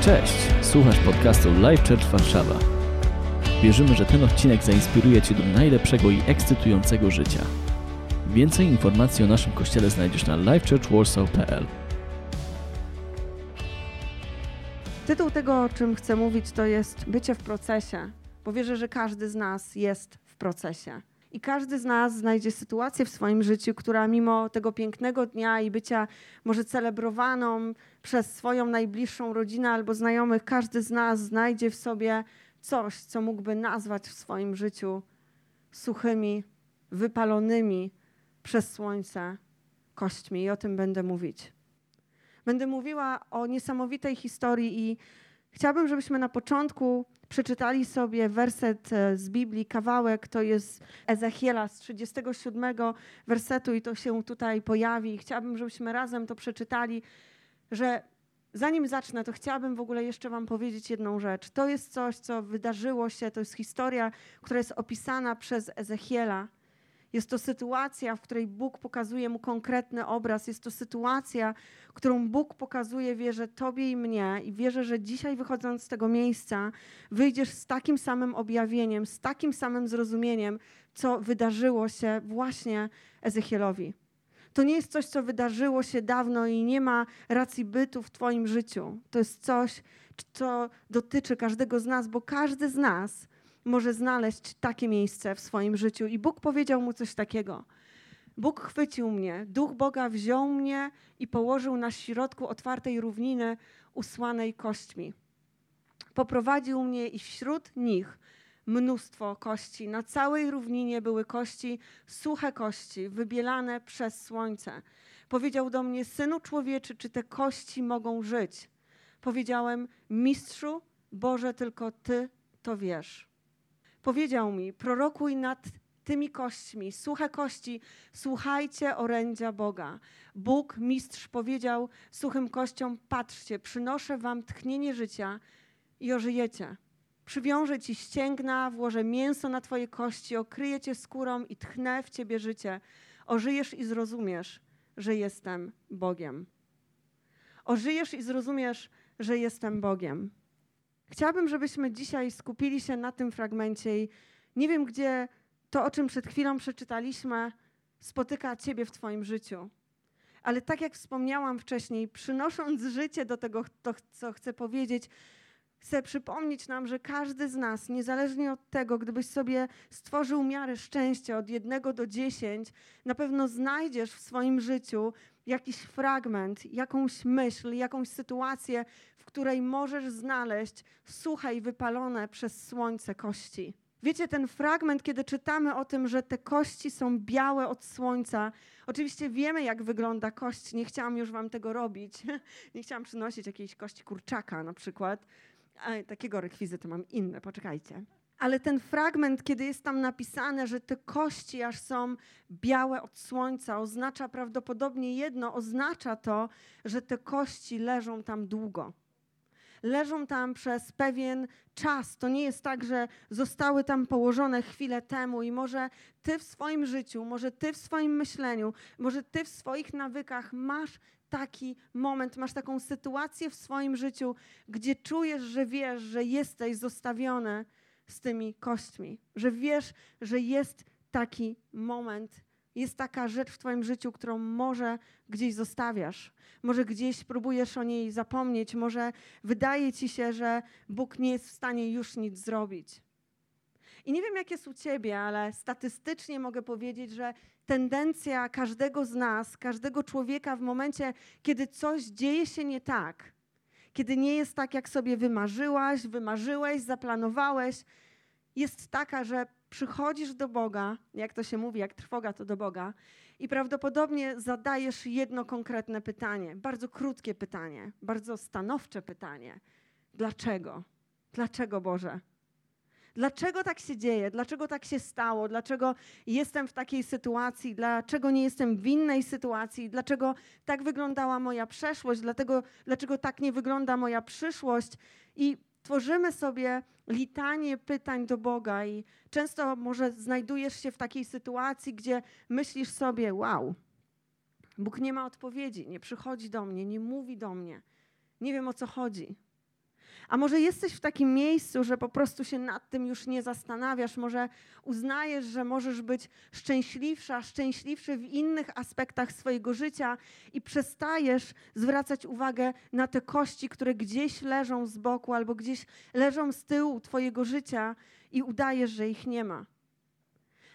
Cześć, słuchasz podcastu Live Church Warszawa. Wierzymy, że ten odcinek zainspiruje Cię do najlepszego i ekscytującego życia. Więcej informacji o naszym kościele znajdziesz na livechurchwarsaw.pl Tytuł tego, o czym chcę mówić, to jest bycie w procesie, bo wierzę, że każdy z nas jest w procesie. I każdy z nas znajdzie sytuację w swoim życiu, która mimo tego pięknego dnia i bycia może celebrowaną przez swoją najbliższą rodzinę albo znajomych, każdy z nas znajdzie w sobie coś, co mógłby nazwać w swoim życiu suchymi, wypalonymi przez słońce kośćmi. I o tym będę mówić. Będę mówiła o niesamowitej historii i chciałabym, żebyśmy na początku przeczytali sobie werset e, z Biblii, kawałek, to jest Ezechiela z 37 wersetu i to się tutaj pojawi. Chciałabym, żebyśmy razem to przeczytali, że zanim zacznę, to chciałabym w ogóle jeszcze wam powiedzieć jedną rzecz. To jest coś, co wydarzyło się, to jest historia, która jest opisana przez Ezechiela. Jest to sytuacja, w której Bóg pokazuje mu konkretny obraz. Jest to sytuacja, którą Bóg pokazuje, wierzę Tobie i mnie, i wierzę, że dzisiaj wychodząc z tego miejsca, wyjdziesz z takim samym objawieniem, z takim samym zrozumieniem, co wydarzyło się właśnie Ezechielowi. To nie jest coś, co wydarzyło się dawno i nie ma racji bytu w Twoim życiu. To jest coś, co dotyczy każdego z nas, bo każdy z nas może znaleźć takie miejsce w swoim życiu. I Bóg powiedział mu coś takiego. Bóg chwycił mnie, duch Boga wziął mnie i położył na środku otwartej równiny usłanej kośćmi. Poprowadził mnie i wśród nich mnóstwo kości. Na całej równinie były kości, suche kości, wybielane przez słońce. Powiedział do mnie, synu człowieczy, czy te kości mogą żyć? Powiedziałem, mistrzu Boże, tylko Ty to wiesz. Powiedział mi, prorokuj nad tymi kośćmi, suche kości, słuchajcie orędzia Boga. Bóg, mistrz, powiedział suchym kościom: Patrzcie, przynoszę wam tchnienie życia i ożyjecie. Przywiążę ci ścięgna, włożę mięso na twoje kości, okryję cię skórą i tchnę w ciebie życie. Ożyjesz i zrozumiesz, że jestem Bogiem. Ożyjesz i zrozumiesz, że jestem Bogiem. Chciałabym, żebyśmy dzisiaj skupili się na tym fragmencie i nie wiem, gdzie to, o czym przed chwilą przeczytaliśmy, spotyka Ciebie w Twoim życiu. Ale tak jak wspomniałam wcześniej, przynosząc życie do tego, to, co chcę powiedzieć, chcę przypomnieć nam, że każdy z nas, niezależnie od tego, gdybyś sobie stworzył miarę szczęścia od jednego do dziesięć, na pewno znajdziesz w swoim życiu jakiś fragment, jakąś myśl, jakąś sytuację, w której możesz znaleźć suche i wypalone przez słońce kości. Wiecie, ten fragment, kiedy czytamy o tym, że te kości są białe od słońca, oczywiście wiemy, jak wygląda kość. Nie chciałam już wam tego robić. Nie chciałam przynosić jakiejś kości kurczaka na przykład. Takiego rekwizytu mam inne, poczekajcie. Ale ten fragment, kiedy jest tam napisane, że te kości aż są białe od słońca, oznacza prawdopodobnie jedno, oznacza to, że te kości leżą tam długo leżą tam przez pewien czas. To nie jest tak, że zostały tam położone chwilę temu i może ty w swoim życiu, może ty w swoim myśleniu, może ty w swoich nawykach masz taki moment, masz taką sytuację w swoim życiu, gdzie czujesz, że wiesz, że jesteś zostawiony z tymi kośćmi, że wiesz, że jest taki moment, jest taka rzecz w Twoim życiu, którą może gdzieś zostawiasz, może gdzieś próbujesz o niej zapomnieć, może wydaje Ci się, że Bóg nie jest w stanie już nic zrobić. I nie wiem, jak jest u Ciebie, ale statystycznie mogę powiedzieć, że tendencja każdego z nas, każdego człowieka w momencie, kiedy coś dzieje się nie tak, kiedy nie jest tak, jak sobie wymarzyłaś, wymarzyłeś, zaplanowałeś, jest taka, że przychodzisz do Boga, jak to się mówi, jak trwoga to do Boga, i prawdopodobnie zadajesz jedno konkretne pytanie, bardzo krótkie pytanie, bardzo stanowcze pytanie. Dlaczego? Dlaczego Boże? Dlaczego tak się dzieje? Dlaczego tak się stało? Dlaczego jestem w takiej sytuacji? Dlaczego nie jestem w innej sytuacji? Dlaczego tak wyglądała moja przeszłość? Dlatego, dlaczego tak nie wygląda moja przyszłość? I tworzymy sobie litanie pytań do Boga i często może znajdujesz się w takiej sytuacji, gdzie myślisz sobie, wow, Bóg nie ma odpowiedzi, nie przychodzi do mnie, nie mówi do mnie, nie wiem o co chodzi. A może jesteś w takim miejscu, że po prostu się nad tym już nie zastanawiasz, może uznajesz, że możesz być szczęśliwsza, szczęśliwszy w innych aspektach swojego życia i przestajesz zwracać uwagę na te kości, które gdzieś leżą z boku albo gdzieś leżą z tyłu Twojego życia i udajesz, że ich nie ma.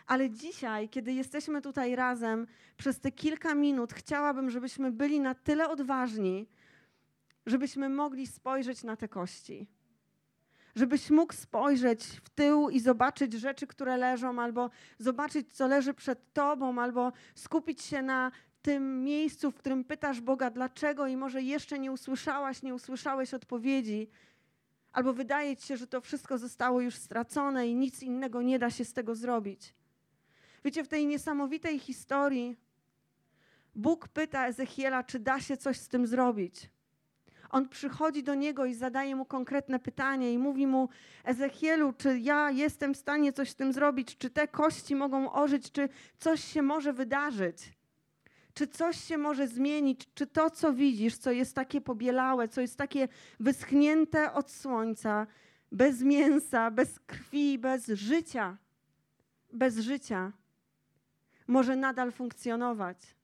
Ale dzisiaj, kiedy jesteśmy tutaj razem, przez te kilka minut chciałabym, żebyśmy byli na tyle odważni, żebyśmy mogli spojrzeć na te kości. Żebyś mógł spojrzeć w tył i zobaczyć rzeczy, które leżą, albo zobaczyć, co leży przed tobą, albo skupić się na tym miejscu, w którym pytasz Boga, dlaczego, i może jeszcze nie usłyszałaś, nie usłyszałeś odpowiedzi, albo wydaje ci się, że to wszystko zostało już stracone i nic innego nie da się z tego zrobić. Wiecie, w tej niesamowitej historii Bóg pyta Ezechiela, czy da się coś z tym zrobić. On przychodzi do niego i zadaje mu konkretne pytanie i mówi mu: Ezechielu, czy ja jestem w stanie coś z tym zrobić? Czy te kości mogą ożyć? Czy coś się może wydarzyć? Czy coś się może zmienić? Czy to, co widzisz, co jest takie pobielałe, co jest takie wyschnięte od słońca, bez mięsa, bez krwi, bez życia, bez życia, może nadal funkcjonować?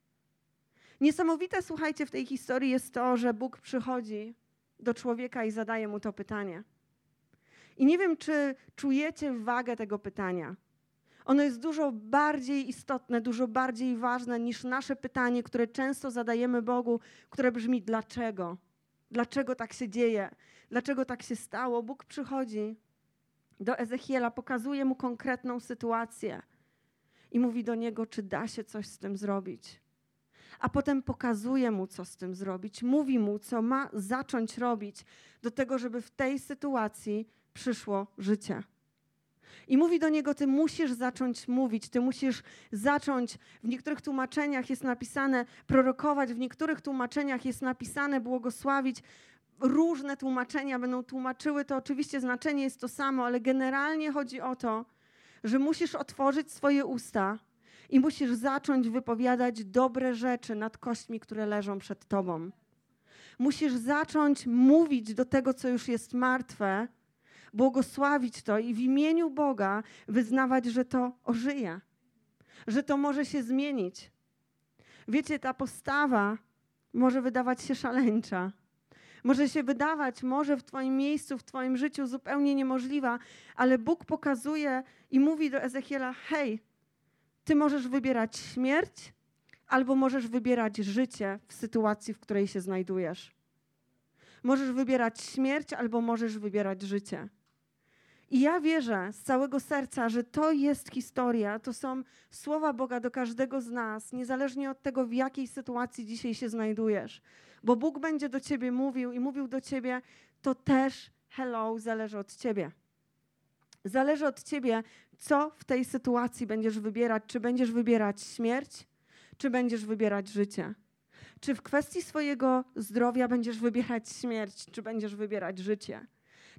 Niesamowite, słuchajcie, w tej historii jest to, że Bóg przychodzi do człowieka i zadaje mu to pytanie. I nie wiem, czy czujecie wagę tego pytania. Ono jest dużo bardziej istotne, dużo bardziej ważne niż nasze pytanie, które często zadajemy Bogu, które brzmi: dlaczego? Dlaczego tak się dzieje? Dlaczego tak się stało? Bóg przychodzi do Ezechiela, pokazuje mu konkretną sytuację i mówi do niego, czy da się coś z tym zrobić a potem pokazuje mu, co z tym zrobić, mówi mu, co ma zacząć robić, do tego, żeby w tej sytuacji przyszło życie. I mówi do niego: Ty musisz zacząć mówić, ty musisz zacząć. W niektórych tłumaczeniach jest napisane prorokować, w niektórych tłumaczeniach jest napisane błogosławić. Różne tłumaczenia będą tłumaczyły to. Oczywiście znaczenie jest to samo, ale generalnie chodzi o to, że musisz otworzyć swoje usta i musisz zacząć wypowiadać dobre rzeczy nad kośćmi, które leżą przed tobą. Musisz zacząć mówić do tego, co już jest martwe, błogosławić to i w imieniu Boga wyznawać, że to ożyje, że to może się zmienić. Wiecie, ta postawa może wydawać się szaleńcza. Może się wydawać, może w Twoim miejscu, w Twoim życiu zupełnie niemożliwa, ale Bóg pokazuje i mówi do Ezechiela: Hej, ty możesz wybierać śmierć, albo możesz wybierać życie w sytuacji, w której się znajdujesz. Możesz wybierać śmierć, albo możesz wybierać życie. I ja wierzę z całego serca, że to jest historia, to są słowa Boga do każdego z nas, niezależnie od tego, w jakiej sytuacji dzisiaj się znajdujesz. Bo Bóg będzie do ciebie mówił i mówił do ciebie, to też hello zależy od ciebie. Zależy od ciebie, co w tej sytuacji będziesz wybierać. Czy będziesz wybierać śmierć, czy będziesz wybierać życie. Czy w kwestii swojego zdrowia będziesz wybierać śmierć, czy będziesz wybierać życie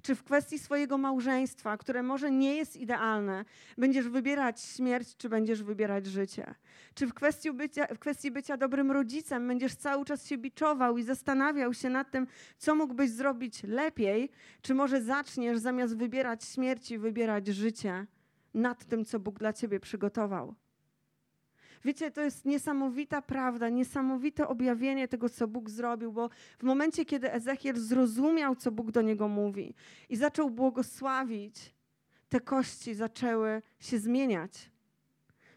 czy w kwestii swojego małżeństwa, które może nie jest idealne, będziesz wybierać śmierć, czy będziesz wybierać życie? Czy w kwestii bycia, w kwestii bycia dobrym rodzicem będziesz cały czas się biczował i zastanawiał się nad tym, co mógłbyś zrobić lepiej, czy może zaczniesz zamiast wybierać śmierci, wybierać życie nad tym, co Bóg dla ciebie przygotował? Wiecie, to jest niesamowita prawda, niesamowite objawienie tego, co Bóg zrobił, bo w momencie, kiedy Ezechiel zrozumiał, co Bóg do niego mówi i zaczął błogosławić, te kości zaczęły się zmieniać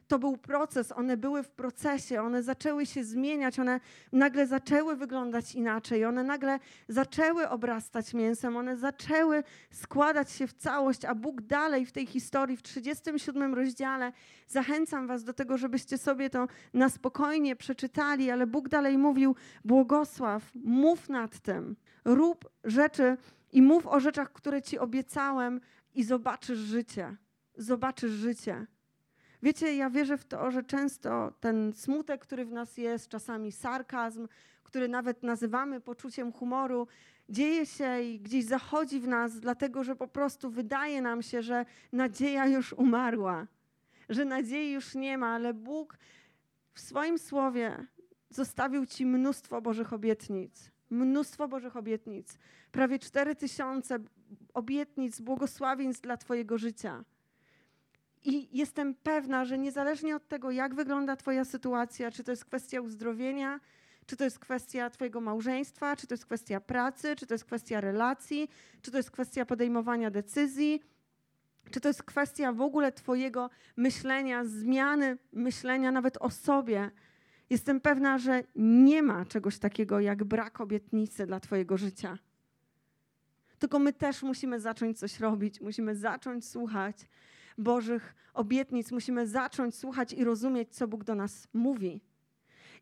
to był proces, one były w procesie, one zaczęły się zmieniać, one nagle zaczęły wyglądać inaczej, one nagle zaczęły obrastać mięsem, one zaczęły składać się w całość, a Bóg dalej w tej historii, w 37 rozdziale, zachęcam Was do tego, żebyście sobie to na spokojnie przeczytali, ale Bóg dalej mówił: błogosław, mów nad tym, rób rzeczy i mów o rzeczach, które Ci obiecałem, i zobaczysz życie. Zobaczysz życie. Wiecie, ja wierzę w to, że często ten smutek, który w nas jest, czasami sarkazm, który nawet nazywamy poczuciem humoru, dzieje się i gdzieś zachodzi w nas, dlatego że po prostu wydaje nam się, że nadzieja już umarła, że nadziei już nie ma, ale Bóg w swoim słowie zostawił ci mnóstwo Bożych obietnic. mnóstwo Bożych obietnic, prawie 4 tysiące obietnic, błogosławieństw dla Twojego życia. I jestem pewna, że niezależnie od tego, jak wygląda Twoja sytuacja, czy to jest kwestia uzdrowienia, czy to jest kwestia Twojego małżeństwa, czy to jest kwestia pracy, czy to jest kwestia relacji, czy to jest kwestia podejmowania decyzji, czy to jest kwestia w ogóle Twojego myślenia, zmiany myślenia nawet o sobie. Jestem pewna, że nie ma czegoś takiego jak brak obietnicy dla Twojego życia. Tylko my też musimy zacząć coś robić, musimy zacząć słuchać Bożych obietnic, musimy zacząć słuchać i rozumieć, co Bóg do nas mówi.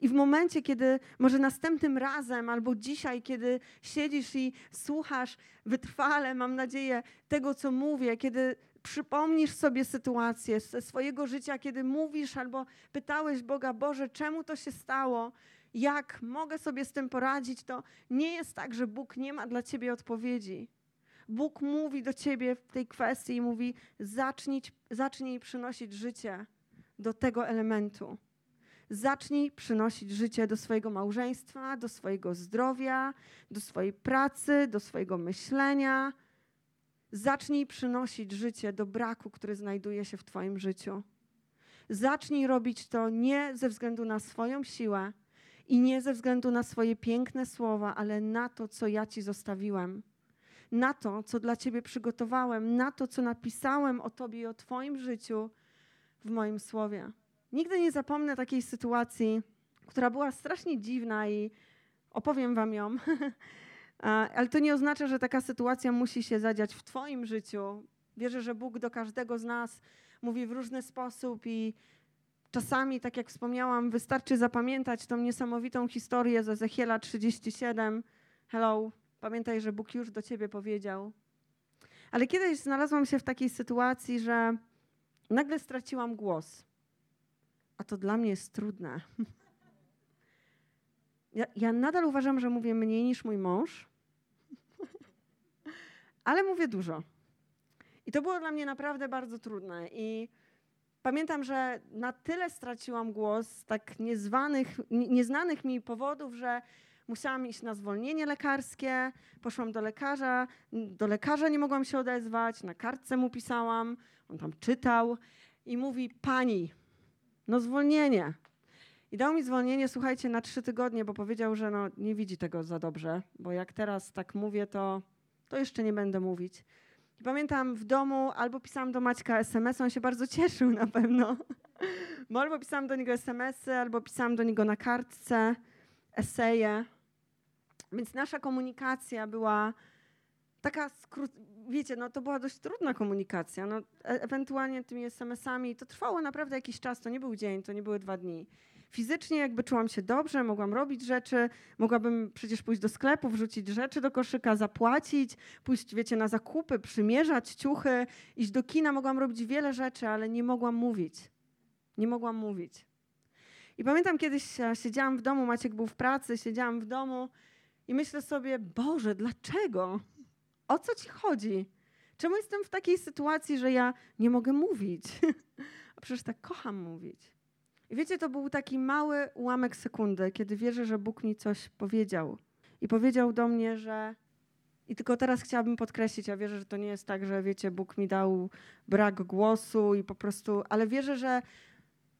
I w momencie, kiedy może następnym razem albo dzisiaj, kiedy siedzisz i słuchasz wytrwale, mam nadzieję, tego, co mówię, kiedy przypomnisz sobie sytuację ze swojego życia, kiedy mówisz albo pytałeś Boga, Boże, czemu to się stało? Jak mogę sobie z tym poradzić? To nie jest tak, że Bóg nie ma dla ciebie odpowiedzi. Bóg mówi do ciebie w tej kwestii i mówi: zacznij, zacznij przynosić życie do tego elementu. Zacznij przynosić życie do swojego małżeństwa, do swojego zdrowia, do swojej pracy, do swojego myślenia. Zacznij przynosić życie do braku, który znajduje się w Twoim życiu. Zacznij robić to nie ze względu na swoją siłę i nie ze względu na swoje piękne słowa, ale na to, co ja Ci zostawiłem na to, co dla Ciebie przygotowałem, na to, co napisałem o Tobie i o Twoim życiu w moim słowie. Nigdy nie zapomnę takiej sytuacji, która była strasznie dziwna i opowiem Wam ją. Ale to nie oznacza, że taka sytuacja musi się zadziać w Twoim życiu. Wierzę, że Bóg do każdego z nas mówi w różny sposób i czasami, tak jak wspomniałam, wystarczy zapamiętać tą niesamowitą historię z Ezechiela 37. Hello, Pamiętaj, że Bóg już do ciebie powiedział. Ale kiedyś znalazłam się w takiej sytuacji, że nagle straciłam głos. A to dla mnie jest trudne. Ja, ja nadal uważam, że mówię mniej niż mój mąż, ale mówię dużo. I to było dla mnie naprawdę bardzo trudne. I pamiętam, że na tyle straciłam głos z tak niezwanych, nieznanych mi powodów, że Musiałam iść na zwolnienie lekarskie, poszłam do lekarza, do lekarza nie mogłam się odezwać, na kartce mu pisałam, on tam czytał i mówi, pani, no zwolnienie. I dał mi zwolnienie, słuchajcie, na trzy tygodnie, bo powiedział, że no, nie widzi tego za dobrze, bo jak teraz tak mówię, to, to jeszcze nie będę mówić. I pamiętam w domu albo pisałam do Maćka SMS, on się bardzo cieszył na pewno, bo albo pisałam do niego SMS-y, albo pisałam do niego na kartce eseje. Więc nasza komunikacja była taka, wiecie, no to była dość trudna komunikacja. No, e ewentualnie tymi SMS-ami to trwało naprawdę jakiś czas, to nie był dzień, to nie były dwa dni. Fizycznie jakby czułam się dobrze, mogłam robić rzeczy, mogłabym przecież pójść do sklepu, wrzucić rzeczy do koszyka, zapłacić, pójść, wiecie, na zakupy, przymierzać ciuchy, iść do kina, mogłam robić wiele rzeczy, ale nie mogłam mówić. Nie mogłam mówić. I pamiętam kiedyś e, siedziałam w domu, Maciek był w pracy, siedziałam w domu i myślę sobie, Boże, dlaczego? O co ci chodzi? Czemu jestem w takiej sytuacji, że ja nie mogę mówić? A przecież tak kocham mówić. I wiecie, to był taki mały ułamek sekundy, kiedy wierzę, że Bóg mi coś powiedział. I powiedział do mnie, że. I tylko teraz chciałabym podkreślić, ja wierzę, że to nie jest tak, że wiecie, Bóg mi dał brak głosu i po prostu, ale wierzę, że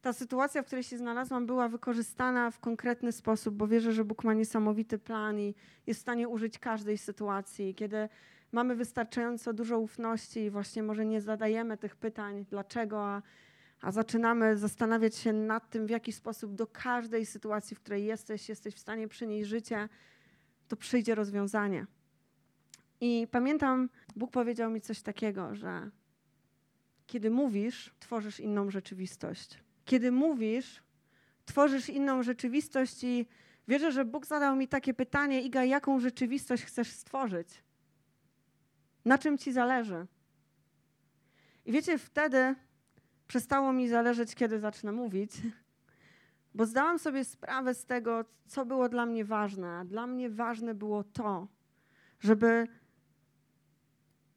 ta sytuacja, w której się znalazłam, była wykorzystana w konkretny sposób, bo wierzę, że Bóg ma niesamowity plan i jest w stanie użyć każdej sytuacji. Kiedy mamy wystarczająco dużo ufności i właśnie może nie zadajemy tych pytań, dlaczego, a, a zaczynamy zastanawiać się nad tym, w jaki sposób do każdej sytuacji, w której jesteś, jesteś w stanie przynieść życie, to przyjdzie rozwiązanie. I pamiętam, Bóg powiedział mi coś takiego, że kiedy mówisz, tworzysz inną rzeczywistość. Kiedy mówisz, tworzysz inną rzeczywistość i wierzę, że Bóg zadał mi takie pytanie, Iga, jaką rzeczywistość chcesz stworzyć? Na czym ci zależy? I wiecie, wtedy przestało mi zależeć, kiedy zacznę mówić, bo zdałam sobie sprawę z tego, co było dla mnie ważne. Dla mnie ważne było to, żeby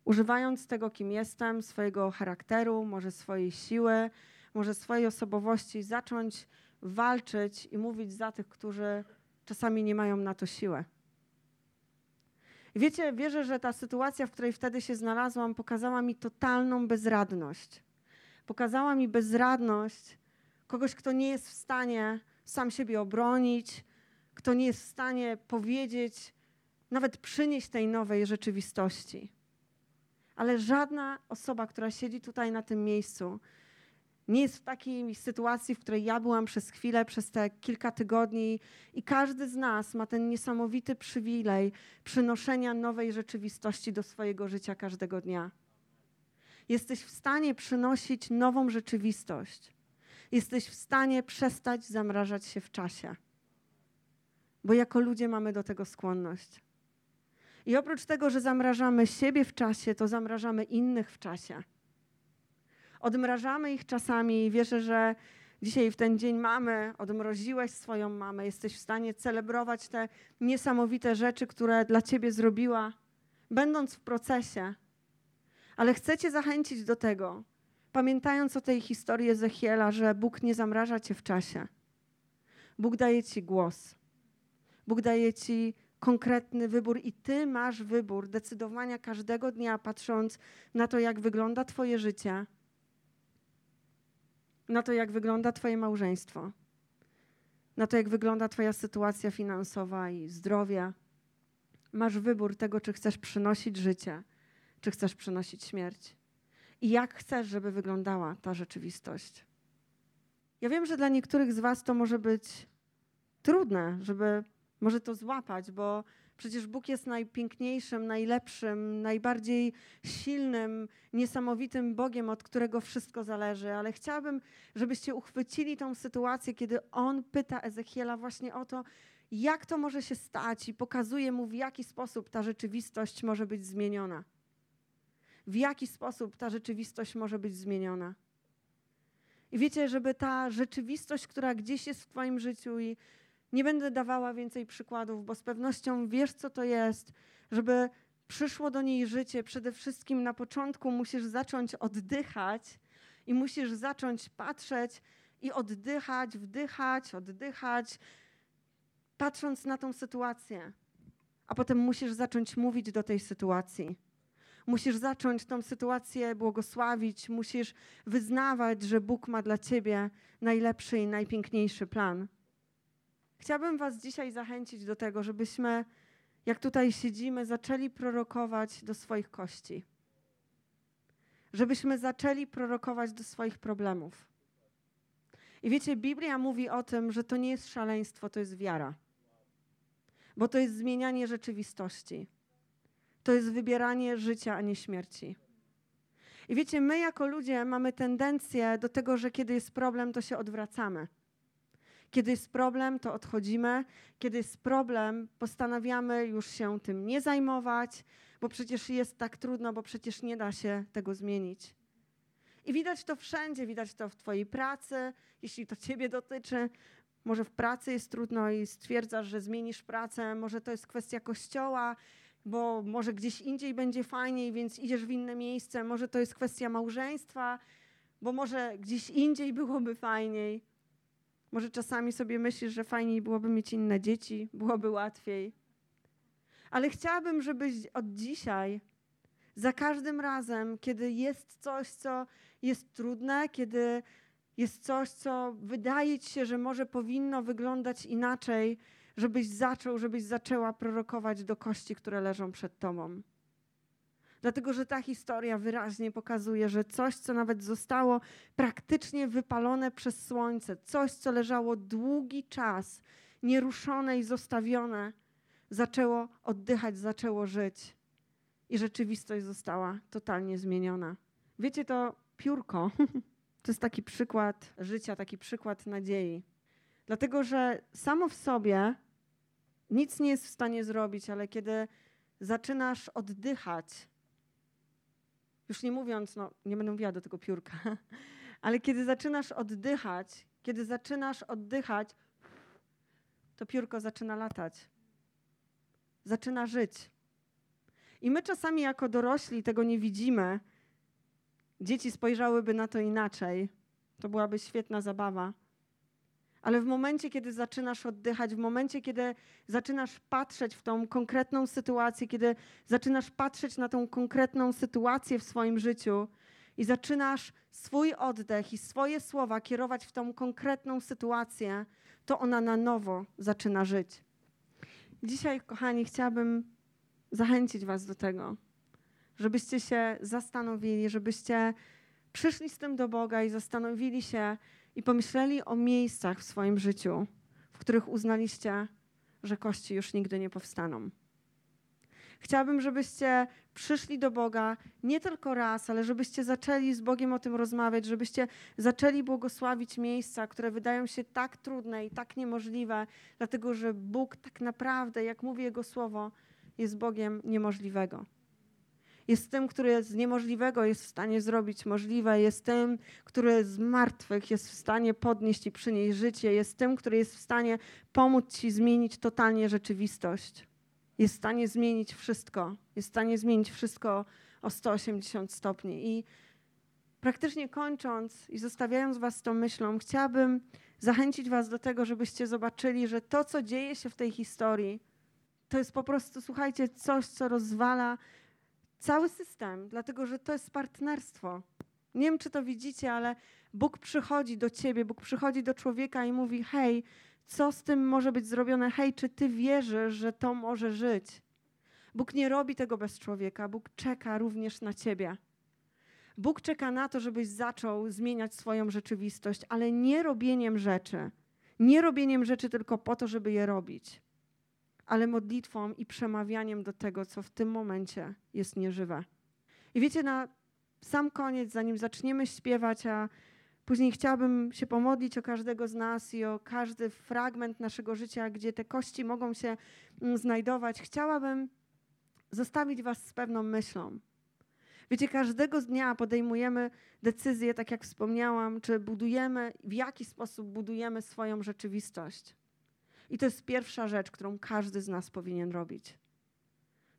używając tego, kim jestem, swojego charakteru, może swojej siły, może swojej osobowości zacząć walczyć i mówić za tych, którzy czasami nie mają na to siłę. Wiecie, wierzę, że ta sytuacja, w której wtedy się znalazłam, pokazała mi totalną bezradność. Pokazała mi bezradność kogoś, kto nie jest w stanie sam siebie obronić, kto nie jest w stanie powiedzieć, nawet przynieść tej nowej rzeczywistości. Ale żadna osoba, która siedzi tutaj na tym miejscu, nie jest w takiej sytuacji, w której ja byłam przez chwilę, przez te kilka tygodni, i każdy z nas ma ten niesamowity przywilej przynoszenia nowej rzeczywistości do swojego życia każdego dnia. Jesteś w stanie przynosić nową rzeczywistość. Jesteś w stanie przestać zamrażać się w czasie. Bo jako ludzie mamy do tego skłonność. I oprócz tego, że zamrażamy siebie w czasie, to zamrażamy innych w czasie. Odmrażamy ich czasami i wierzę, że dzisiaj w ten dzień mamy, odmroziłeś swoją mamę, jesteś w stanie celebrować te niesamowite rzeczy, które dla ciebie zrobiła, będąc w procesie. Ale chcę cię zachęcić do tego, pamiętając o tej historii Ezechiela, że Bóg nie zamraża cię w czasie. Bóg daje ci głos. Bóg daje ci konkretny wybór i ty masz wybór decydowania każdego dnia, patrząc na to, jak wygląda twoje życie, na to, jak wygląda twoje małżeństwo, na to, jak wygląda twoja sytuacja finansowa i zdrowia. Masz wybór tego, czy chcesz przynosić życie, czy chcesz przynosić śmierć. I jak chcesz, żeby wyglądała ta rzeczywistość. Ja wiem, że dla niektórych z Was to może być trudne, żeby może to złapać, bo przecież Bóg jest najpiękniejszym, najlepszym, najbardziej silnym, niesamowitym Bogiem, od którego wszystko zależy. Ale chciałabym, żebyście uchwycili tą sytuację, kiedy On pyta Ezechiela właśnie o to, jak to może się stać i pokazuje mu, w jaki sposób ta rzeczywistość może być zmieniona. W jaki sposób ta rzeczywistość może być zmieniona. I wiecie, żeby ta rzeczywistość, która gdzieś jest w Twoim życiu i nie będę dawała więcej przykładów, bo z pewnością wiesz, co to jest, żeby przyszło do niej życie. Przede wszystkim na początku musisz zacząć oddychać i musisz zacząć patrzeć i oddychać, wdychać, oddychać, patrząc na tą sytuację. A potem musisz zacząć mówić do tej sytuacji. Musisz zacząć tą sytuację błogosławić, musisz wyznawać, że Bóg ma dla ciebie najlepszy i najpiękniejszy plan. Chciałabym Was dzisiaj zachęcić do tego, żebyśmy, jak tutaj siedzimy, zaczęli prorokować do swoich kości. Żebyśmy zaczęli prorokować do swoich problemów. I wiecie, Biblia mówi o tym, że to nie jest szaleństwo, to jest wiara. Bo to jest zmienianie rzeczywistości. To jest wybieranie życia, a nie śmierci. I wiecie, my jako ludzie mamy tendencję do tego, że kiedy jest problem, to się odwracamy. Kiedy jest problem, to odchodzimy. Kiedy jest problem, postanawiamy już się tym nie zajmować, bo przecież jest tak trudno, bo przecież nie da się tego zmienić. I widać to wszędzie, widać to w Twojej pracy, jeśli to Ciebie dotyczy. Może w pracy jest trudno i stwierdzasz, że zmienisz pracę, może to jest kwestia kościoła, bo może gdzieś indziej będzie fajniej, więc idziesz w inne miejsce. Może to jest kwestia małżeństwa, bo może gdzieś indziej byłoby fajniej. Może czasami sobie myślisz, że fajniej byłoby mieć inne dzieci, byłoby łatwiej. Ale chciałabym, żebyś od dzisiaj, za każdym razem, kiedy jest coś, co jest trudne, kiedy jest coś, co wydaje ci się, że może powinno wyglądać inaczej, żebyś zaczął, żebyś zaczęła prorokować do kości, które leżą przed tobą. Dlatego, że ta historia wyraźnie pokazuje, że coś, co nawet zostało praktycznie wypalone przez słońce, coś, co leżało długi czas, nieruszone i zostawione, zaczęło oddychać, zaczęło żyć. I rzeczywistość została totalnie zmieniona. Wiecie, to piórko to jest taki przykład życia, taki przykład nadziei. Dlatego, że samo w sobie nic nie jest w stanie zrobić, ale kiedy zaczynasz oddychać, już nie mówiąc, no nie będę mówiła do tego piórka, ale kiedy zaczynasz oddychać, kiedy zaczynasz oddychać, to piórko zaczyna latać. Zaczyna żyć. I my czasami jako dorośli tego nie widzimy. Dzieci spojrzałyby na to inaczej. To byłaby świetna zabawa. Ale w momencie, kiedy zaczynasz oddychać, w momencie, kiedy zaczynasz patrzeć w tą konkretną sytuację, kiedy zaczynasz patrzeć na tą konkretną sytuację w swoim życiu i zaczynasz swój oddech i swoje słowa kierować w tą konkretną sytuację, to ona na nowo zaczyna żyć. Dzisiaj, kochani, chciałabym zachęcić Was do tego, żebyście się zastanowili, żebyście przyszli z tym do Boga i zastanowili się i pomyśleli o miejscach w swoim życiu, w których uznaliście, że kości już nigdy nie powstaną. Chciałabym, żebyście przyszli do Boga nie tylko raz, ale żebyście zaczęli z Bogiem o tym rozmawiać, żebyście zaczęli błogosławić miejsca, które wydają się tak trudne i tak niemożliwe, dlatego że Bóg tak naprawdę, jak mówi Jego słowo, jest Bogiem niemożliwego. Jest tym, który z niemożliwego jest w stanie zrobić możliwe, jest tym, który z martwych jest w stanie podnieść i przynieść życie, jest tym, który jest w stanie pomóc ci zmienić totalnie rzeczywistość. Jest w stanie zmienić wszystko, jest w stanie zmienić wszystko o 180 stopni. I praktycznie kończąc i zostawiając Was tą myślą, chciałabym zachęcić Was do tego, żebyście zobaczyli, że to, co dzieje się w tej historii, to jest po prostu, słuchajcie, coś, co rozwala cały system, dlatego że to jest partnerstwo. Nie wiem, czy to widzicie, ale Bóg przychodzi do ciebie, Bóg przychodzi do człowieka i mówi: Hej, co z tym może być zrobione? Hej, czy ty wierzysz, że to może żyć? Bóg nie robi tego bez człowieka, Bóg czeka również na ciebie. Bóg czeka na to, żebyś zaczął zmieniać swoją rzeczywistość, ale nie robieniem rzeczy. Nie robieniem rzeczy tylko po to, żeby je robić ale modlitwą i przemawianiem do tego, co w tym momencie jest nieżywe. I wiecie, na sam koniec, zanim zaczniemy śpiewać, a później chciałabym się pomodlić o każdego z nas i o każdy fragment naszego życia, gdzie te kości mogą się mm, znajdować, chciałabym zostawić Was z pewną myślą. Wiecie, każdego dnia podejmujemy decyzje, tak jak wspomniałam, czy budujemy, w jaki sposób budujemy swoją rzeczywistość. I to jest pierwsza rzecz, którą każdy z nas powinien robić.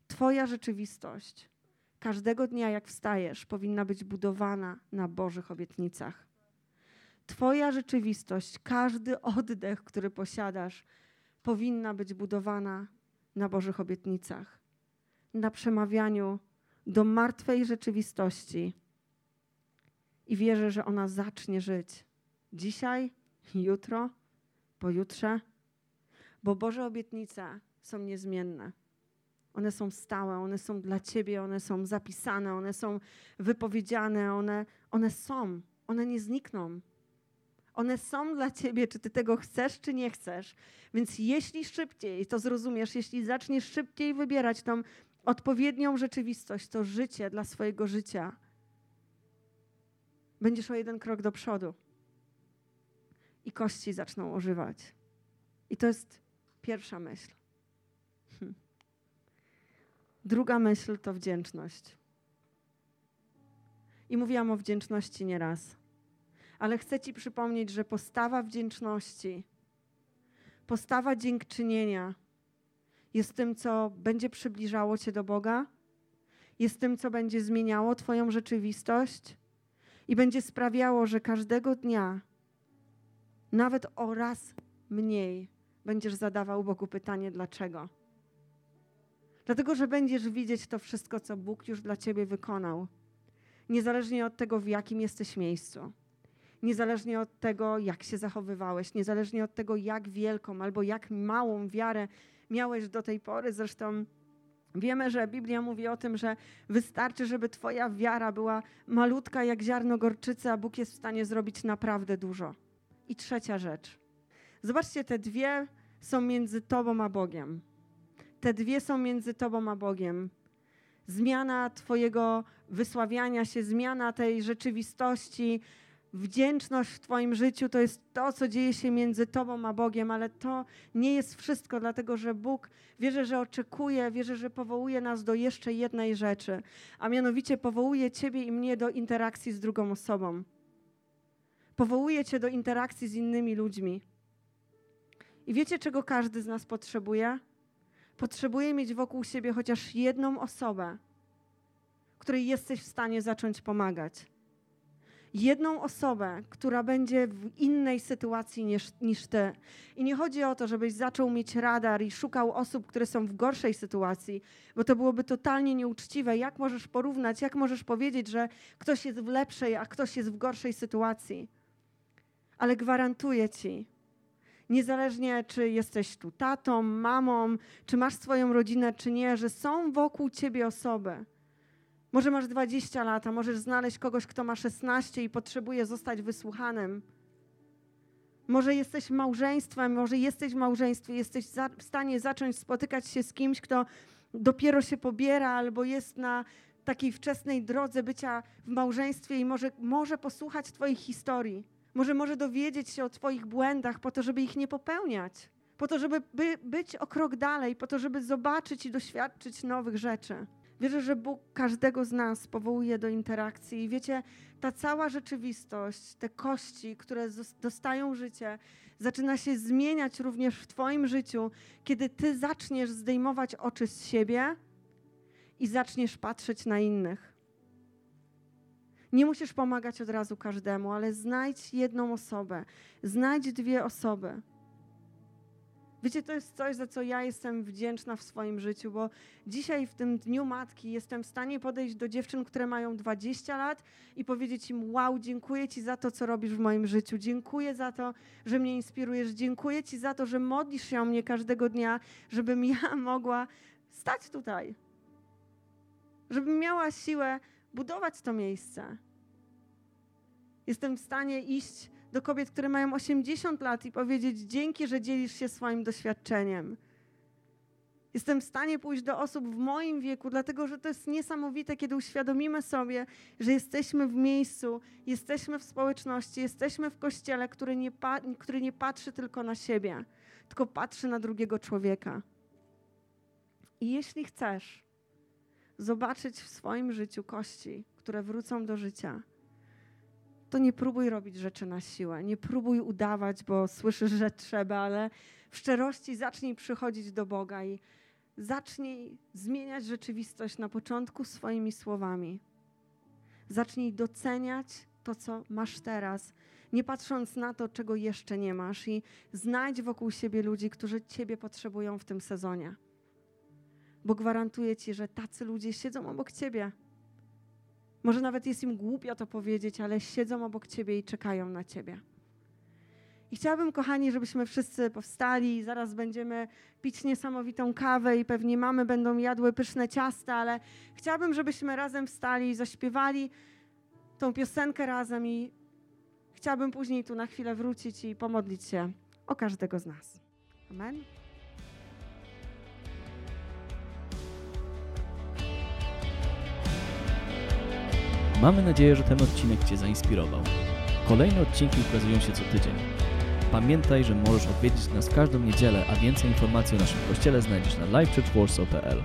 Twoja rzeczywistość każdego dnia, jak wstajesz, powinna być budowana na Bożych obietnicach. Twoja rzeczywistość, każdy oddech, który posiadasz, powinna być budowana na Bożych obietnicach, na przemawianiu do martwej rzeczywistości. I wierzę, że ona zacznie żyć dzisiaj, jutro, pojutrze bo Boże obietnice są niezmienne. One są stałe, one są dla Ciebie, one są zapisane, one są wypowiedziane, one, one są, one nie znikną. One są dla Ciebie, czy Ty tego chcesz, czy nie chcesz. Więc jeśli szybciej to zrozumiesz, jeśli zaczniesz szybciej wybierać tą odpowiednią rzeczywistość, to życie dla swojego życia, będziesz o jeden krok do przodu i kości zaczną ożywać. I to jest Pierwsza myśl. Hm. Druga myśl to wdzięczność. I mówiłam o wdzięczności nieraz, ale chcę Ci przypomnieć, że postawa wdzięczności, postawa dziękczynienia jest tym, co będzie przybliżało Cię do Boga, jest tym, co będzie zmieniało Twoją rzeczywistość i będzie sprawiało, że każdego dnia, nawet o raz mniej, będziesz zadawał Bogu pytanie, dlaczego. Dlatego, że będziesz widzieć to wszystko, co Bóg już dla ciebie wykonał, niezależnie od tego, w jakim jesteś miejscu, niezależnie od tego, jak się zachowywałeś, niezależnie od tego, jak wielką albo jak małą wiarę miałeś do tej pory. Zresztą wiemy, że Biblia mówi o tym, że wystarczy, żeby Twoja wiara była malutka jak ziarno gorczycy, a Bóg jest w stanie zrobić naprawdę dużo. I trzecia rzecz. Zobaczcie, te dwie są między Tobą a Bogiem. Te dwie są między Tobą a Bogiem. Zmiana Twojego wysławiania się, zmiana tej rzeczywistości, wdzięczność w Twoim życiu to jest to, co dzieje się między Tobą a Bogiem, ale to nie jest wszystko, dlatego że Bóg wierzę, że oczekuje, wierzę, że powołuje nas do jeszcze jednej rzeczy, a mianowicie powołuje Ciebie i mnie do interakcji z drugą osobą. Powołuje Cię do interakcji z innymi ludźmi. I wiecie, czego każdy z nas potrzebuje? Potrzebuje mieć wokół siebie chociaż jedną osobę, której jesteś w stanie zacząć pomagać. jedną osobę, która będzie w innej sytuacji niż, niż ty. I nie chodzi o to, żebyś zaczął mieć radar i szukał osób, które są w gorszej sytuacji, bo to byłoby totalnie nieuczciwe. Jak możesz porównać, jak możesz powiedzieć, że ktoś jest w lepszej, a ktoś jest w gorszej sytuacji? Ale gwarantuję ci, niezależnie czy jesteś tu tatą, mamą, czy masz swoją rodzinę, czy nie, że są wokół ciebie osoby, może masz 20 lat, a możesz znaleźć kogoś, kto ma 16 i potrzebuje zostać wysłuchanym. Może jesteś małżeństwem, może jesteś w małżeństwie, jesteś w stanie zacząć spotykać się z kimś, kto dopiero się pobiera albo jest na takiej wczesnej drodze bycia w małżeństwie i może, może posłuchać Twoich historii. Może może dowiedzieć się o Twoich błędach po to, żeby ich nie popełniać. Po to, żeby by, być o krok dalej, po to, żeby zobaczyć i doświadczyć nowych rzeczy. Wierzę, że Bóg każdego z nas powołuje do interakcji. I wiecie, ta cała rzeczywistość, te kości, które dostają życie, zaczyna się zmieniać również w Twoim życiu, kiedy Ty zaczniesz zdejmować oczy z siebie i zaczniesz patrzeć na innych. Nie musisz pomagać od razu każdemu, ale znajdź jedną osobę, znajdź dwie osoby Wiecie, to jest coś, za co ja jestem wdzięczna w swoim życiu, bo dzisiaj w tym Dniu Matki jestem w stanie podejść do dziewczyn, które mają 20 lat i powiedzieć im: Wow, dziękuję Ci za to, co robisz w moim życiu. Dziękuję za to, że mnie inspirujesz. Dziękuję Ci za to, że modlisz się o mnie każdego dnia, żebym ja mogła stać tutaj. Żebym miała siłę budować to miejsce. Jestem w stanie iść do kobiet, które mają 80 lat i powiedzieć: Dzięki, że dzielisz się swoim doświadczeniem. Jestem w stanie pójść do osób w moim wieku, dlatego że to jest niesamowite, kiedy uświadomimy sobie, że jesteśmy w miejscu, jesteśmy w społeczności, jesteśmy w kościele, który nie, który nie patrzy tylko na siebie, tylko patrzy na drugiego człowieka. I jeśli chcesz zobaczyć w swoim życiu kości, które wrócą do życia, to nie próbuj robić rzeczy na siłę. Nie próbuj udawać, bo słyszysz, że trzeba, ale w szczerości zacznij przychodzić do Boga i zacznij zmieniać rzeczywistość na początku swoimi słowami. Zacznij doceniać to, co masz teraz, nie patrząc na to, czego jeszcze nie masz, i znajdź wokół siebie ludzi, którzy Ciebie potrzebują w tym sezonie. Bo gwarantuję Ci, że tacy ludzie siedzą obok Ciebie może nawet jest im głupio to powiedzieć, ale siedzą obok ciebie i czekają na ciebie. I chciałabym, kochani, żebyśmy wszyscy powstali. Zaraz będziemy pić niesamowitą kawę i pewnie mamy będą jadły pyszne ciasta, ale chciałabym, żebyśmy razem wstali i zaśpiewali tą piosenkę razem i chciałabym później tu na chwilę wrócić i pomodlić się o każdego z nas. Amen. Mamy nadzieję, że ten odcinek Cię zainspirował. Kolejne odcinki ukazują się co tydzień. Pamiętaj, że możesz odwiedzić nas każdą niedzielę, a więcej informacji o naszym kościele znajdziesz na livechurchwarsaw.pl.